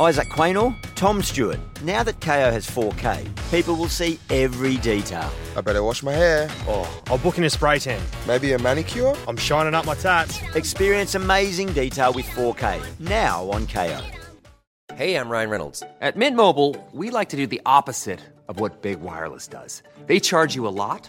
Isaac Quaynor, Tom Stewart. Now that KO has 4K, people will see every detail. I better wash my hair. Oh, I'll book in a spray tan. Maybe a manicure? I'm shining up my tats. Experience amazing detail with 4K. Now on KO. Hey, I'm Ryan Reynolds. At Mint Mobile, we like to do the opposite of what Big Wireless does. They charge you a lot,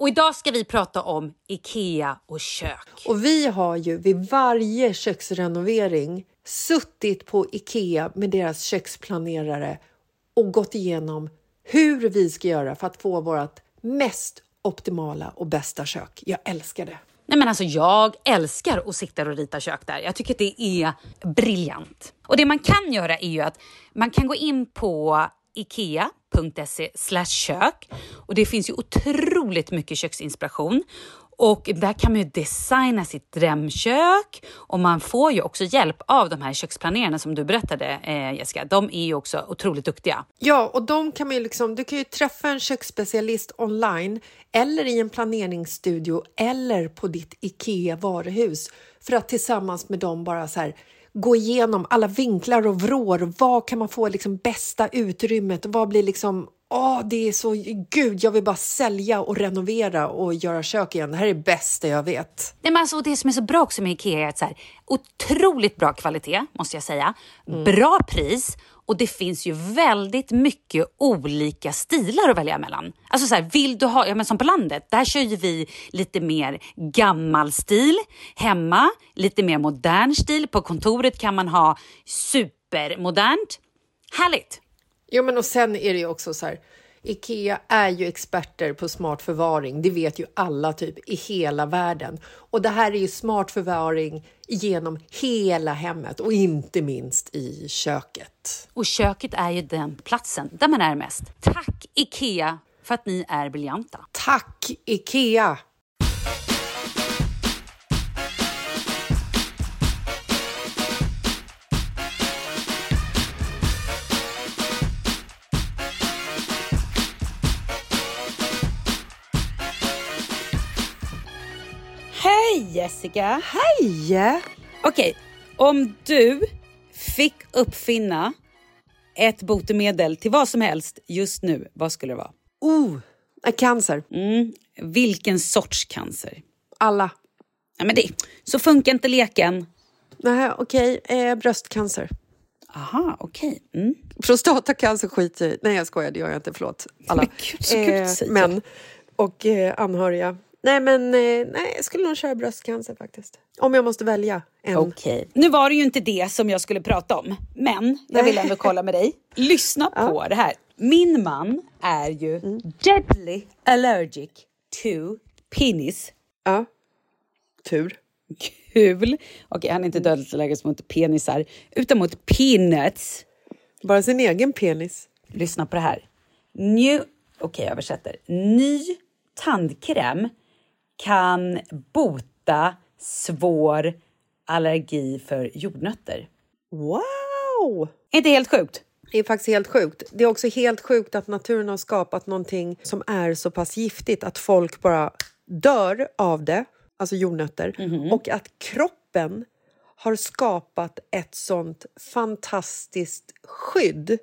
Och idag ska vi prata om IKEA och kök. Och vi har ju vid varje köksrenovering suttit på Ikea med deras köksplanerare och gått igenom hur vi ska göra för att få vårt mest optimala och bästa kök. Jag älskar det. Nej men alltså jag älskar att sitta och rita kök där. Jag tycker att det är briljant. Och det man kan göra är ju att man kan gå in på ikea.se kök och det finns ju otroligt mycket köksinspiration och där kan man ju designa sitt drömkök och man får ju också hjälp av de här köksplanerarna som du berättade eh, Jessica. De är ju också otroligt duktiga. Ja, och de kan man ju liksom, du kan ju träffa en köksspecialist online eller i en planeringsstudio eller på ditt IKEA varuhus för att tillsammans med dem bara så här gå igenom alla vinklar och vrår. Vad kan man få liksom bästa utrymmet? Och vad blir liksom Åh, det är så... Gud, jag vill bara sälja och renovera och göra kök igen. Det här är det bästa jag vet. Nej, men alltså, det som är så bra också med Ikea är att så här, otroligt bra kvalitet, måste jag säga. Mm. Bra pris och det finns ju väldigt mycket olika stilar att välja mellan. Alltså så här, vill du ha, ja men som på landet, där kör ju vi lite mer gammal stil. Hemma, lite mer modern stil. På kontoret kan man ha supermodernt. Härligt! Jo, men och sen är det ju också så här. Ikea är ju experter på smart förvaring. Det vet ju alla typ i hela världen. Och det här är ju smart förvaring genom hela hemmet och inte minst i köket. Och köket är ju den platsen där man är mest. Tack Ikea för att ni är briljanta. Tack Ikea! Jessica! Hej! Okej, om du fick uppfinna ett botemedel till vad som helst just nu, vad skulle det vara? Oh, cancer. Mm. Vilken sorts cancer? Alla. Ja, men det, så funkar inte leken. Nej, okej. Okay. Eh, bröstcancer. Aha, okej. Okay. Mm. Prostatacancer skiter. Nej, jag skojar. Det gör jag inte. Förlåt. Alla. Men, Gud, så eh, men och eh, anhöriga. Nej, men eh, nej, jag skulle nog köra bröstcancer faktiskt. Om jag måste välja en. Okej. Okay. Nu var det ju inte det som jag skulle prata om, men jag vill ändå kolla med dig. Lyssna ja. på det här. Min man är ju mm. deadly allergic to penis. Ja. Tur. Kul. Okej, han är inte dödligt allergisk mot penisar, utan mot peanuts. Bara sin egen penis. Lyssna på det här. New... Okej, okay, jag översätter. Ny tandkräm kan bota svår allergi för jordnötter. Wow! Inte helt sjukt? Det är faktiskt helt sjukt. Det är också helt sjukt att naturen har skapat någonting som är så pass giftigt att folk bara dör av det, alltså jordnötter, mm -hmm. och att kroppen har skapat ett sånt fantastiskt skydd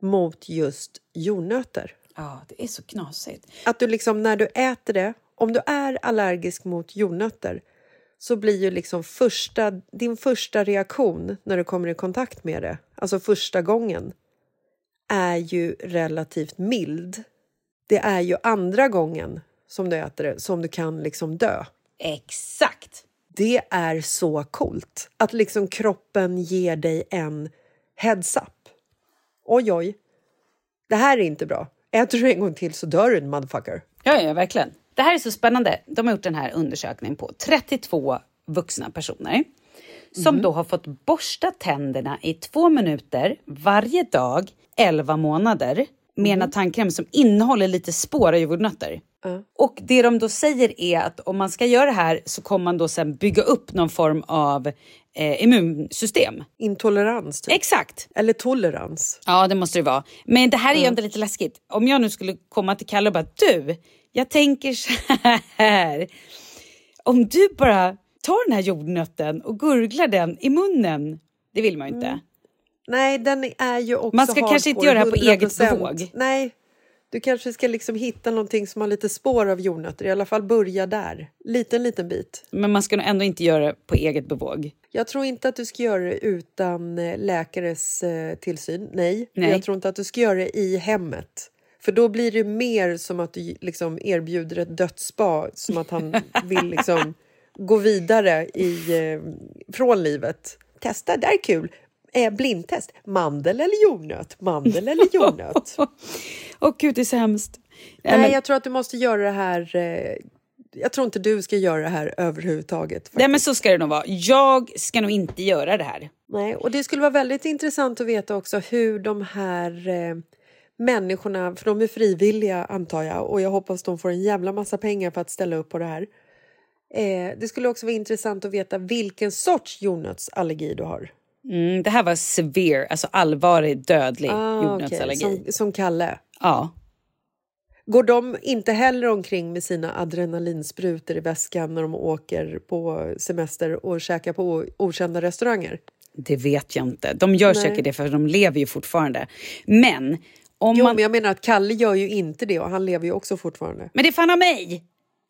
mot just jordnötter. Ja, det är så knasigt. Att du liksom när du äter det om du är allergisk mot jordnötter så blir ju liksom första, din första reaktion när du kommer i kontakt med det, alltså första gången, är ju relativt mild. Det är ju andra gången som du äter det som du kan liksom dö. Exakt! Det är så coolt att liksom kroppen ger dig en heads-up. Oj, oj, det här är inte bra. Äter du en gång till så dör du, motherfucker. Ja, ja, verkligen. Det här är så spännande. De har gjort den här undersökningen på 32 vuxna personer som då har fått borsta tänderna i två minuter varje dag, 11 månader med en tandkräm som innehåller lite spår av jordnötter. Och det de då säger är att om man ska göra det här så kommer man då sen bygga upp någon form av eh, immunsystem. Intolerans, typ. Exakt. Eller tolerans. Ja, det måste det vara. Men det här är ju ändå lite läskigt. Om jag nu skulle komma till Kalle och bara du, jag tänker så här. Om du bara tar den här jordnötten och gurglar den i munnen. Det vill man ju inte. Nej, den är ju också Man ska kanske inte göra det här på eget 100%. bevåg. Nej, du kanske ska liksom hitta någonting som har lite spår av jordnötter. I alla fall börja där. Liten, liten bit. Men man ska nog ändå inte göra det på eget bevåg. Jag tror inte att du ska göra det utan eh, läkares eh, tillsyn. Nej. Nej. Jag tror inte att du ska göra det i hemmet. För då blir det mer som att du liksom erbjuder ett dödsspa. Som att han vill liksom gå vidare i, eh, från livet. Testa, det är kul. Eh, blindtest. Mandel eller jordnöt? Mandel eller jordnöt? Åh gud, det är så hemskt. Nej, men, jag tror att du måste göra det här... Eh, jag tror inte du ska göra det här överhuvudtaget. nej, men så ska det nog vara. Jag ska nog inte göra det här. Nej, och det skulle vara väldigt intressant att veta också hur de här eh, människorna, för de är frivilliga antar jag och jag hoppas de får en jävla massa pengar för att ställa upp på det här. Eh, det skulle också vara intressant att veta vilken sorts jordnötsallergi du har. Mm, det här var severe, alltså allvarlig dödlig Ah, jordnötsallergi. okej, Som, som Kalle. Ja. Går de inte heller omkring med sina adrenalinsprutor i väskan när de åker på semester och käkar på okända restauranger? Det vet jag inte. De gör Nej. säkert det för de lever ju fortfarande. Men om Jo, man... men jag menar att Kalle gör ju inte det och han lever ju också fortfarande. Men det är fan av mig!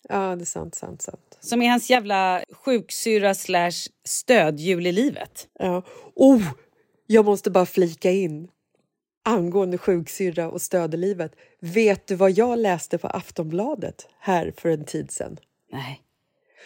Ja, det är sant, sant, sant. Som är hans jävla sjuksyra slash stödhjul i livet. Ja. Oh, jag måste bara flika in angående sjuksyrra och stödelivet. Vet du vad jag läste på Aftonbladet här för en tid sedan? Nej.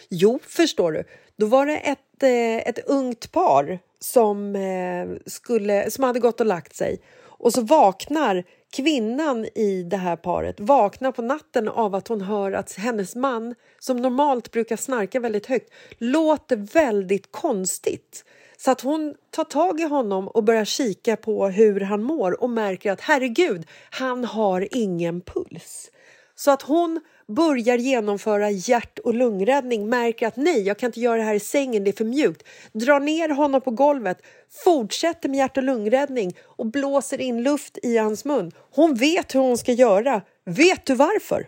Jo, förstår du. Då var det ett, eh, ett ungt par som, eh, skulle, som hade gått och lagt sig. Och så vaknar kvinnan i det här paret vaknar på natten av att hon hör att hennes man, som normalt brukar snarka väldigt högt, låter väldigt konstigt. Så att hon tar tag i honom och börjar kika på hur han mår och märker att herregud, han har ingen puls. Så att hon börjar genomföra hjärt och lungräddning, märker att nej, jag kan inte göra det här i sängen, det är för mjukt. Drar ner honom på golvet, fortsätter med hjärt och lungräddning och blåser in luft i hans mun. Hon vet hur hon ska göra. Vet du varför?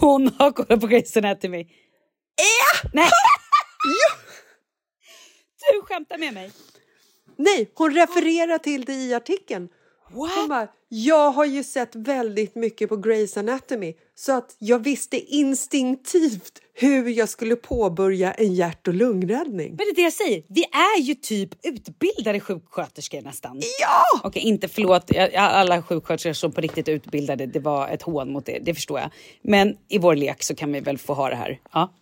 Hon har kollat på Grey's Anatomy. Äh! Nej! Du skämtar med mig. Nej, hon refererar till det i artikeln. Hon bara, jag har ju sett väldigt mycket på Grey's Anatomy så att jag visste instinktivt hur jag skulle påbörja en hjärt och lungräddning. Men det är det jag säger, vi är ju typ utbildade sjuksköterskor nästan. Ja! Okej, inte förlåt alla sjuksköterskor som på riktigt är utbildade, det var ett hån mot er, det förstår jag. Men i vår lek så kan vi väl få ha det här. Ja.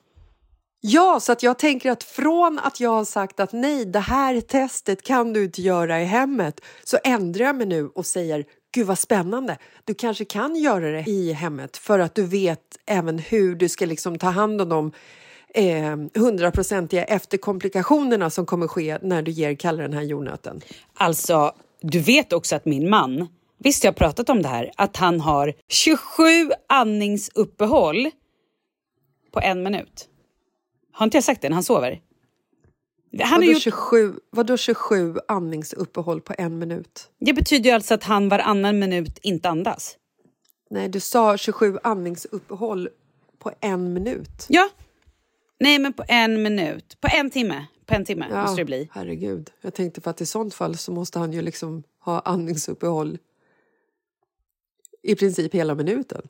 Ja, så att jag tänker att från att jag har sagt att nej, det här testet kan du inte göra i hemmet, så ändrar jag mig nu och säger Gud vad spännande, du kanske kan göra det i hemmet för att du vet även hur du ska liksom ta hand om de eh, hundraprocentiga efterkomplikationerna som kommer ske när du ger Kalle den här jordnöten. Alltså, du vet också att min man, visst jag har pratat om det här, att han har 27 andningsuppehåll på en minut. Har inte jag sagt det när han sover? Han Vadå, gjort, 27, vadå 27 andningsuppehåll på en minut? det betyder ju alltså att han varannan minut inte andas. Nej, du sa 27 andningsuppehåll på en minut. Ja. Nej, men på en minut. På en timme. På en timme måste det bli. Herregud. Jag tänkte för att i sånt fall så måste han ju liksom ha andningsuppehåll i princip hela minuten.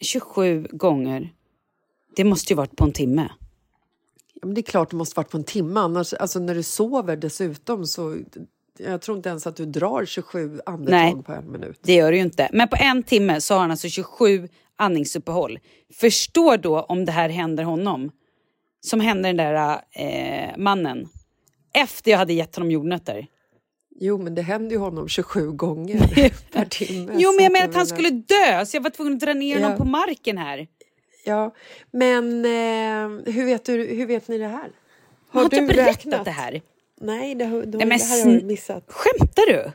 27 gånger. Det måste ju varit på en timme. Ja, men det är klart det måste varit på en timme. Annars, alltså när du sover dessutom så... Jag tror inte ens att du drar 27 andetag Nej. på en minut. Det gör det ju inte. Men på en timme så har han alltså 27 andningsuppehåll. Förstår då om det här händer honom. Som hände den där eh, mannen. Efter jag hade gett honom jordnötter. Jo, men det händer ju honom 27 gånger per timme. Jo, men jag menar att han skulle dö så jag var tvungen att dra ner Ja. honom på marken här. Ja, men eh, hur, vet du, hur vet ni det här? Har, inte jag berättat räknat? det här? Nej, det, har, det, Nej, men det här har du sn- missat. Skämtar du?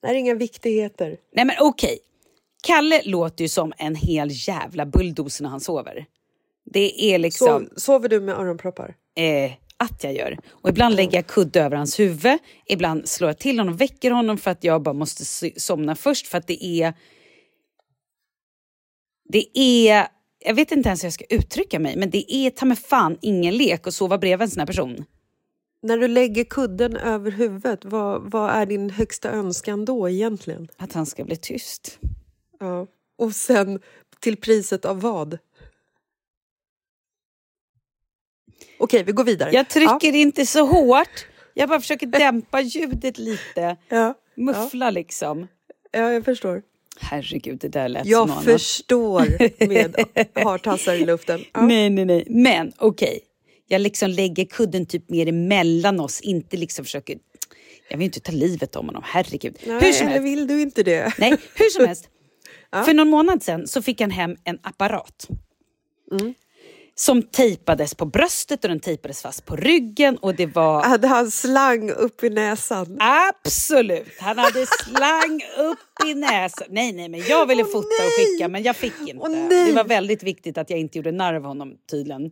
Det här är inga viktigheter. Nej men okej. Kalle låter ju som en hel jävla bulldozer när han sover. Det är liksom Sov, sover du med öronproppar? eh, att jag gör. Och ibland lägger jag kudde över hans huvud. Ibland slår jag till honom och väcker honom för att jag bara måste somna först. För att det är... Det är... Jag vet inte ens hur jag ska uttrycka mig, men det är ta fan ingen lek att sova bredvid en sån här person. När du lägger kudden över huvudet, vad, vad är din högsta önskan då egentligen? Att han ska bli tyst. Ja. Och sen till priset av vad? Okej, vi går vidare. Jag trycker inte så hårt. Jag bara försöker dämpa ljudet lite. Ja, Muffla liksom. ja jag förstår. Herregud, det där lät som Jag något annat. förstår med hartassar i luften. Ja. Nej, nej, nej. Men okej. Jag liksom lägger kudden typ mer emellan oss. Inte liksom försöker... Jag vill inte ta livet om honom. Herregud. Nej, hur som eller helst. vill du inte det? Nej, hur som helst. För någon månad sedan så fick han hem en apparat. Mm. Som tejpades på bröstet och den tejpades fast på ryggen. Och det var... Hade han slang upp i näsan? Absolut! Han hade slang upp i näsan. Nej, nej, men jag ville Åh, fota och nej! skicka men jag fick inte. Nej! det var väldigt viktigt att jag inte gjorde narr av honom tydligen.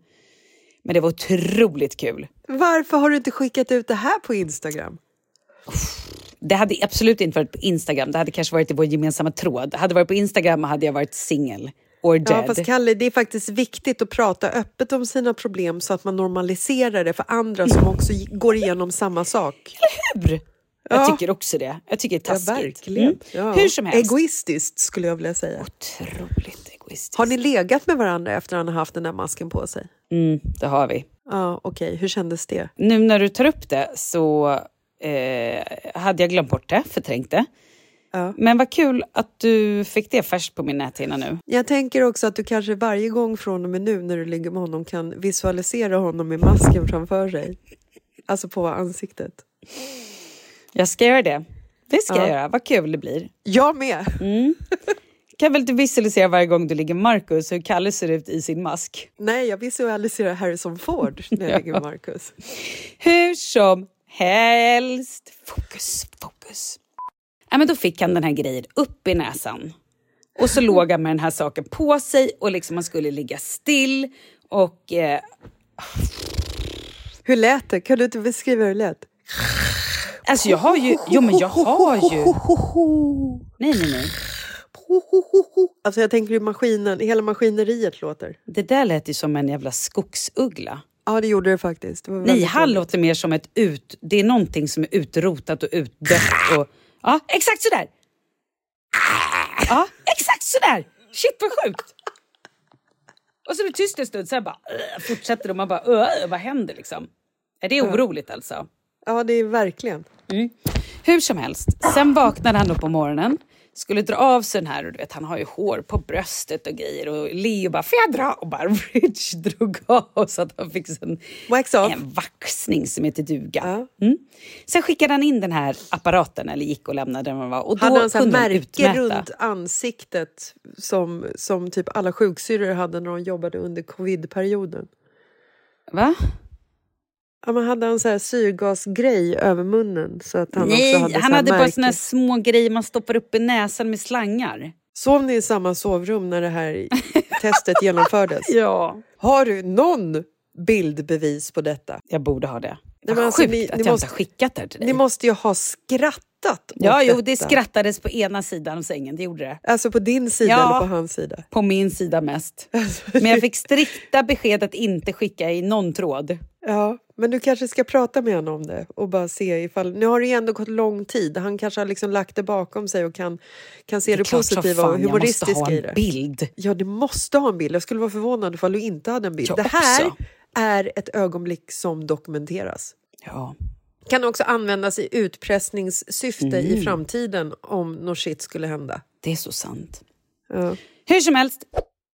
Men det var otroligt kul. Varför har du inte skickat ut det här på Instagram? Det hade absolut inte varit på Instagram, det hade kanske varit i vår gemensamma tråd. Hade det varit på Instagram hade jag varit singel. Or dead. Ja, fast Kalle, det är faktiskt viktigt att prata öppet om sina problem så att man normaliserar det för andra som också går igenom samma sak. Hur? Jag Ja. tycker också det. Jag tycker det är Ja, taskigt. verkligen. Mm. Ja. Hur som helst. Egoistiskt skulle jag vilja säga. Otroligt egoistiskt. Har ni legat med varandra efter att han har haft den där masken på sig? Mm, det har vi. Ja, okej. Hur kändes det? Nu när du tar upp det så eh, hade jag glömt bort det, förträngt det. Ja. Men vad kul att du fick det färskt på min näthinna nu. Jag tänker också att du kanske varje gång från och med nu när du ligger med honom kan visualisera honom med masken framför sig. Alltså på ansiktet. Jag ska göra det. Det ska Ja. jag göra. Vad kul det blir. Jag med! Kan väl du visualisera varje gång du ligger med Marcus hur Kalle ser ut i sin mask? Nej, jag visualiserar Harrison Ford när jag ligger med Marcus. Hur som helst. Fokus, fokus. Ja, men då fick han den här grejen upp i näsan. Och så låg han med den här saken på sig och liksom man skulle ligga still. Och eh, Hur lät det? Kan du inte beskriva hur det lät? alltså jag har ju... Jo men jag har ju... Nej, nej, nej. Alltså jag tänker hur maskinen, hela maskineriet låter. Det där lät ju som en jävla skogsuggla. Ja, det gjorde det faktiskt. Det Nej, han låter mer som ett ut... Det är någonting som är utrotat och utdött. Och, ja, exakt sådär! Ja, exakt sådär! Shit vad sjukt! Och så blir det tyst en stund, sen bara fortsätter de och man bara vad händer liksom? Är det oroligt alltså? Ja, det är verkligen. Hur som helst, sen vaknade han upp på morgonen, skulle dra av sig den här och du vet han har ju hår på bröstet och grejer och Leo bara får jag dra? Och bara Rich drog av så att han fick en, Wax off. en vaxning som heter duga. Ja. Mm. Sen skickade han in den här apparaten eller gick och lämnade den det var, och då Hade han kunde märke utmäta. runt ansiktet som, som typ alla sjuksyrror hade när de jobbade under covidperioden? Va? Ja, men hade han så här syrgasgrej över munnen? Så att han Nej, också hade han hade bara såna små grejer man stoppar upp i näsan med slangar. Sov ni i samma sovrum när det här testet genomfördes? Ja. Har du någon bildbevis på detta? Jag borde ha det. men Vad alltså, sjukt ni- att ni jag måste- inte har skickat det här till dig. Ni måste ju ha skrattat åt Ja, jo, detta. det skrattades på ena sidan av sängen, det gjorde det. Alltså på din sida Ja. eller på hans sida? På min sida mest. Men jag fick strikta besked att inte skicka i någon tråd. Ja, men du kanske ska prata med honom om det och bara se ifall... Nu har det ju ändå gått lång tid. Han kanske har liksom lagt det bakom sig och kan, kan se det, som positiva fan och jag måste humoristiska ha i en det. bild. Ja, du måste ha en bild. Jag skulle vara förvånad ifall du inte hade en bild. Jag det här också. är ett ögonblick som dokumenteras. Ja. Kan också användas i utpressningssyfte Mm. i framtiden om något shit skulle hända. Det är så sant. Ja. Hur som helst,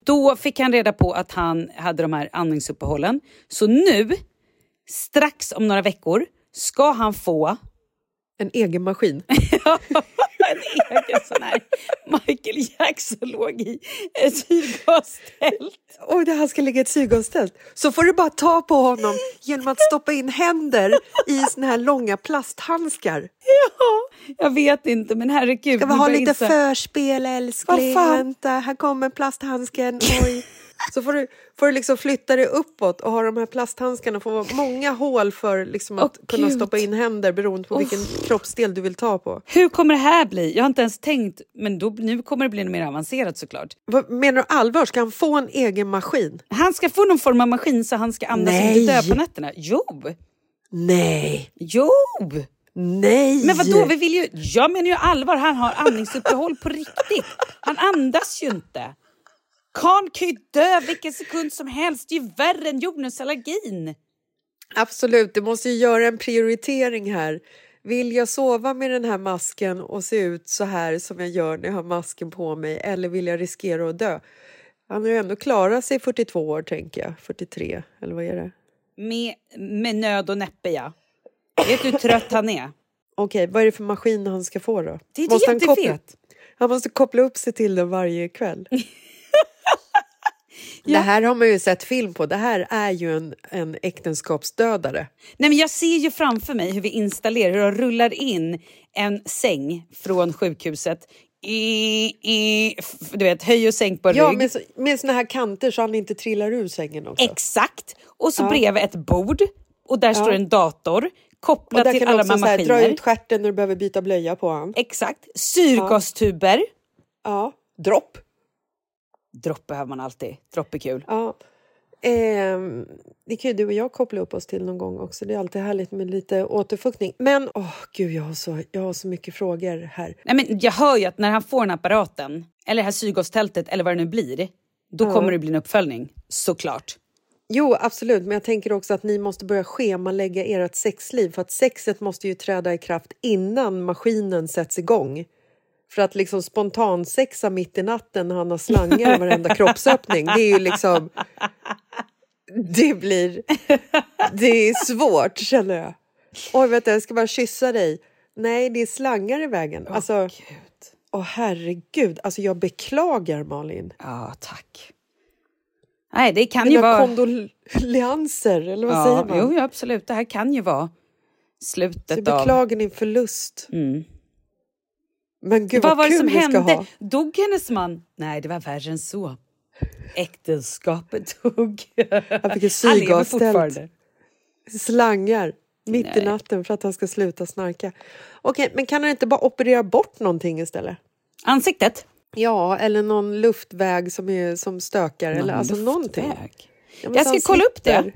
då fick han reda på att han hade de här andningsuppehållen. Så nu, strax om några veckor, ska han få En egen maskin. en egen sån här Michael Jackson låg i ett syrgastält. Och här ska ligga i ett syrgastält. Så får du bara ta på honom genom att stoppa in händer i såna här långa plasthandskar. Ja, jag vet inte, men herregud. Ska vi ha lite inse- förspel älskling? Vänta, här kommer plasthandsken. Oj. Så får du, får du liksom flytta dig uppåt och ha de här plasthandskarna får vara många hål för liksom att Åh, kunna Gud. stoppa in händer beroende på vilken kroppsdel du vill ta på. Hur kommer det här bli? Jag har inte ens tänkt, men då, nu kommer det bli mer avancerat såklart. Vad, menar du allvar? Ska han få en egen maskin? Han ska få någon form av maskin så han ska andas Nej. inte dö på nätterna. Jo! Nej, Jo! nej! Men vadå, vi vill ju... Jag menar ju allvar, han har andningsuppehåll på riktigt. Han andas ju inte. Karln kan ju dö vilken sekund som helst. Det är ju värre än jordnötsallergin. Absolut, du måste ju göra en prioritering här. Vill jag sova med den här masken och se ut så här som jag gör när jag har masken på mig eller vill jag riskera att dö? Han har ju ändå klarat sig 42 år, tänker jag. 43, eller vad är det? Med, med nöd och näppe, ja. Vet du hur trött han är? Okej, vad är det för maskin han ska få då? Det är måste han, det koppla, jag vet. han måste koppla upp sig till den varje kväll. Det här har man ju sett film på. Det här är ju en, en äktenskapsdödare. Nej, men jag ser ju framför mig hur vi installerar, hur de rullar in en säng från sjukhuset. I, i, du vet, höj och sänk på Ja, rygg. med, så- med såna här kanter så han inte trillar ur sängen också. Exakt. Och så bredvid ett bord och där står en dator kopplad där till kan alla också de så här här, maskiner. dra ut stjärten när du behöver byta blöja på han. Exakt. Syrgastuber. Ja, dropp. Dropp behöver man alltid. Dropp är kul. Ja. Ehm, det kan ju du och jag koppla upp oss till någon gång också. Det är alltid härligt med lite återfuktning. Men åh gud, jag har, så, jag har så mycket frågor här. Nej, men jag hör ju att när han får den apparaten, eller det här syrgastältet eller vad det nu blir, då kommer det bli en uppföljning. Såklart. Jo, absolut, men jag tänker också att ni måste börja schemalägga ert sexliv för att sexet måste ju träda i kraft innan maskinen sätts igång. För att liksom spontansexa mitt i natten när han har slangar i varenda kroppsöppning, det är ju liksom... Det blir... Det är svårt, känner jag. Oj, vet du, jag ska bara kyssa dig. Nej, det är slangar i vägen. Alltså, Gud. åh herregud. Alltså, jag beklagar, Malin. Ja, tack. Nej, det kan ju Mina vara... kondolenser, eller vad säger Ja, man? jo, absolut. Det här kan ju vara Så slutet av... beklagar din förlust. Mm. Men gud Vad vad, var det som hände? Dog hennes man? Nej, det var värre än så. Äktenskapet dog. Han fick ett syrgasstält. Slangar mitt i Nej. natten för att han ska sluta snarka. Okej, men kan han inte bara operera bort någonting istället? Ansiktet? Ja, eller någon luftväg som, är, som stökar. eller Någon alltså någonting. luftväg. Ja, men Jag ska kolla upp det.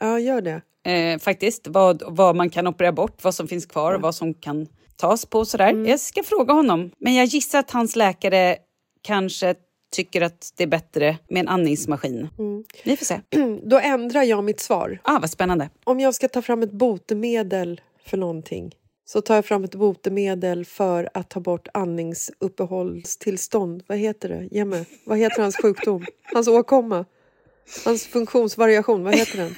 Ja, gör det. Eh, faktiskt, vad, vad man kan operera bort, vad som finns kvar och vad som kan tas på sådär. Mm. Jag ska fråga honom. Men jag gissar att hans läkare kanske tycker att det är bättre med en andningsmaskin. Mm. Vi får se. Då ändrar jag mitt svar. Ah, vad spännande. Om jag ska ta fram ett botemedel för någonting så tar jag fram ett botemedel för att ta bort andningsuppehållstillstånd. Vad heter det? Mig. Vad heter hans sjukdom? Hans åkomma? Hans funktionsvariation, vad heter den?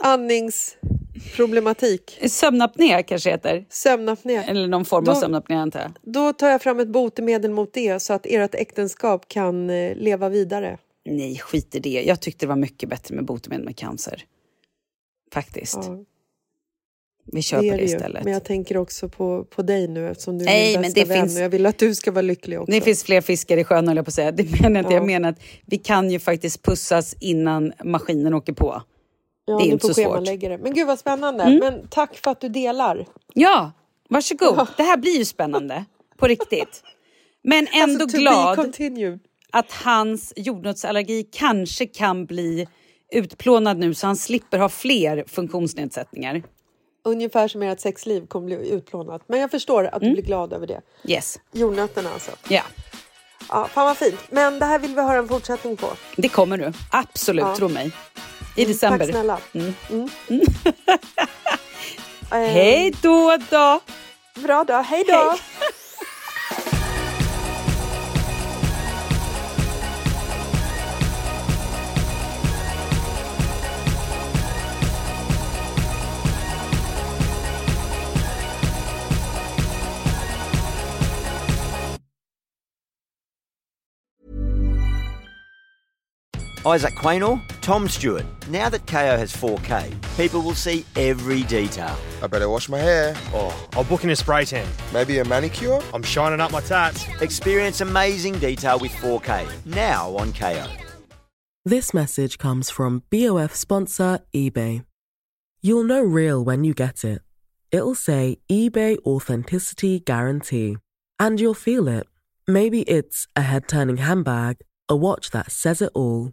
Andningsproblematik. Sömnapné kanske heter. Sömnapné. Eller någon form av Då- sömnapné antar jag. Då tar jag fram ett botemedel mot det så att ert äktenskap kan eh, leva vidare. Nej, skit i det. Jag tyckte det var mycket bättre med botemedel med cancer. Faktiskt. Ja, Vi kör det på det det ju. istället. Men jag tänker också på, på dig nu eftersom du är Nej, min men bästa vän finns- och jag vill att du ska vara lycklig också. Det finns fler fiskar i sjön höll jag på att säga. Det menar jag inte. Ja. Jag menar att vi kan ju faktiskt pussas innan maskinen åker på. Ja, Det är inte så svårt. det. Men gud vad spännande. Mm. Men tack för att du delar. Ja, varsågod. Det här blir ju spännande. På riktigt. Men ändå Alltså, to be glad att hans jordnötsallergi kanske kan bli utplånad nu så han slipper ha fler funktionsnedsättningar. Ungefär som ert sexliv kommer bli utplånat. Men jag förstår att Mm. du blir glad över det. Yes. Jordnötterna alltså. Ja, Ja, fan vad fint. Men det här vill vi höra en fortsättning på. det kommer du. Absolut, Ja. tro mig. I december. Tack snälla. Mm. Mm. Eh, Hej då då! Bra då. Hej då. Hej. Isaac Quaynor, Tom Stewart. Now that KO has 4K, people will see every detail. I better wash my hair. Oh, I'll book in a spray tan. Maybe a manicure? I'm shining up my tats. Experience amazing detail with 4K. Now on KO. This message comes from BOF sponsor eBay. You'll know real when you get it. It'll say eBay Authenticity Guarantee. And you'll feel it. Maybe it's a head turning handbag, a watch that says it all,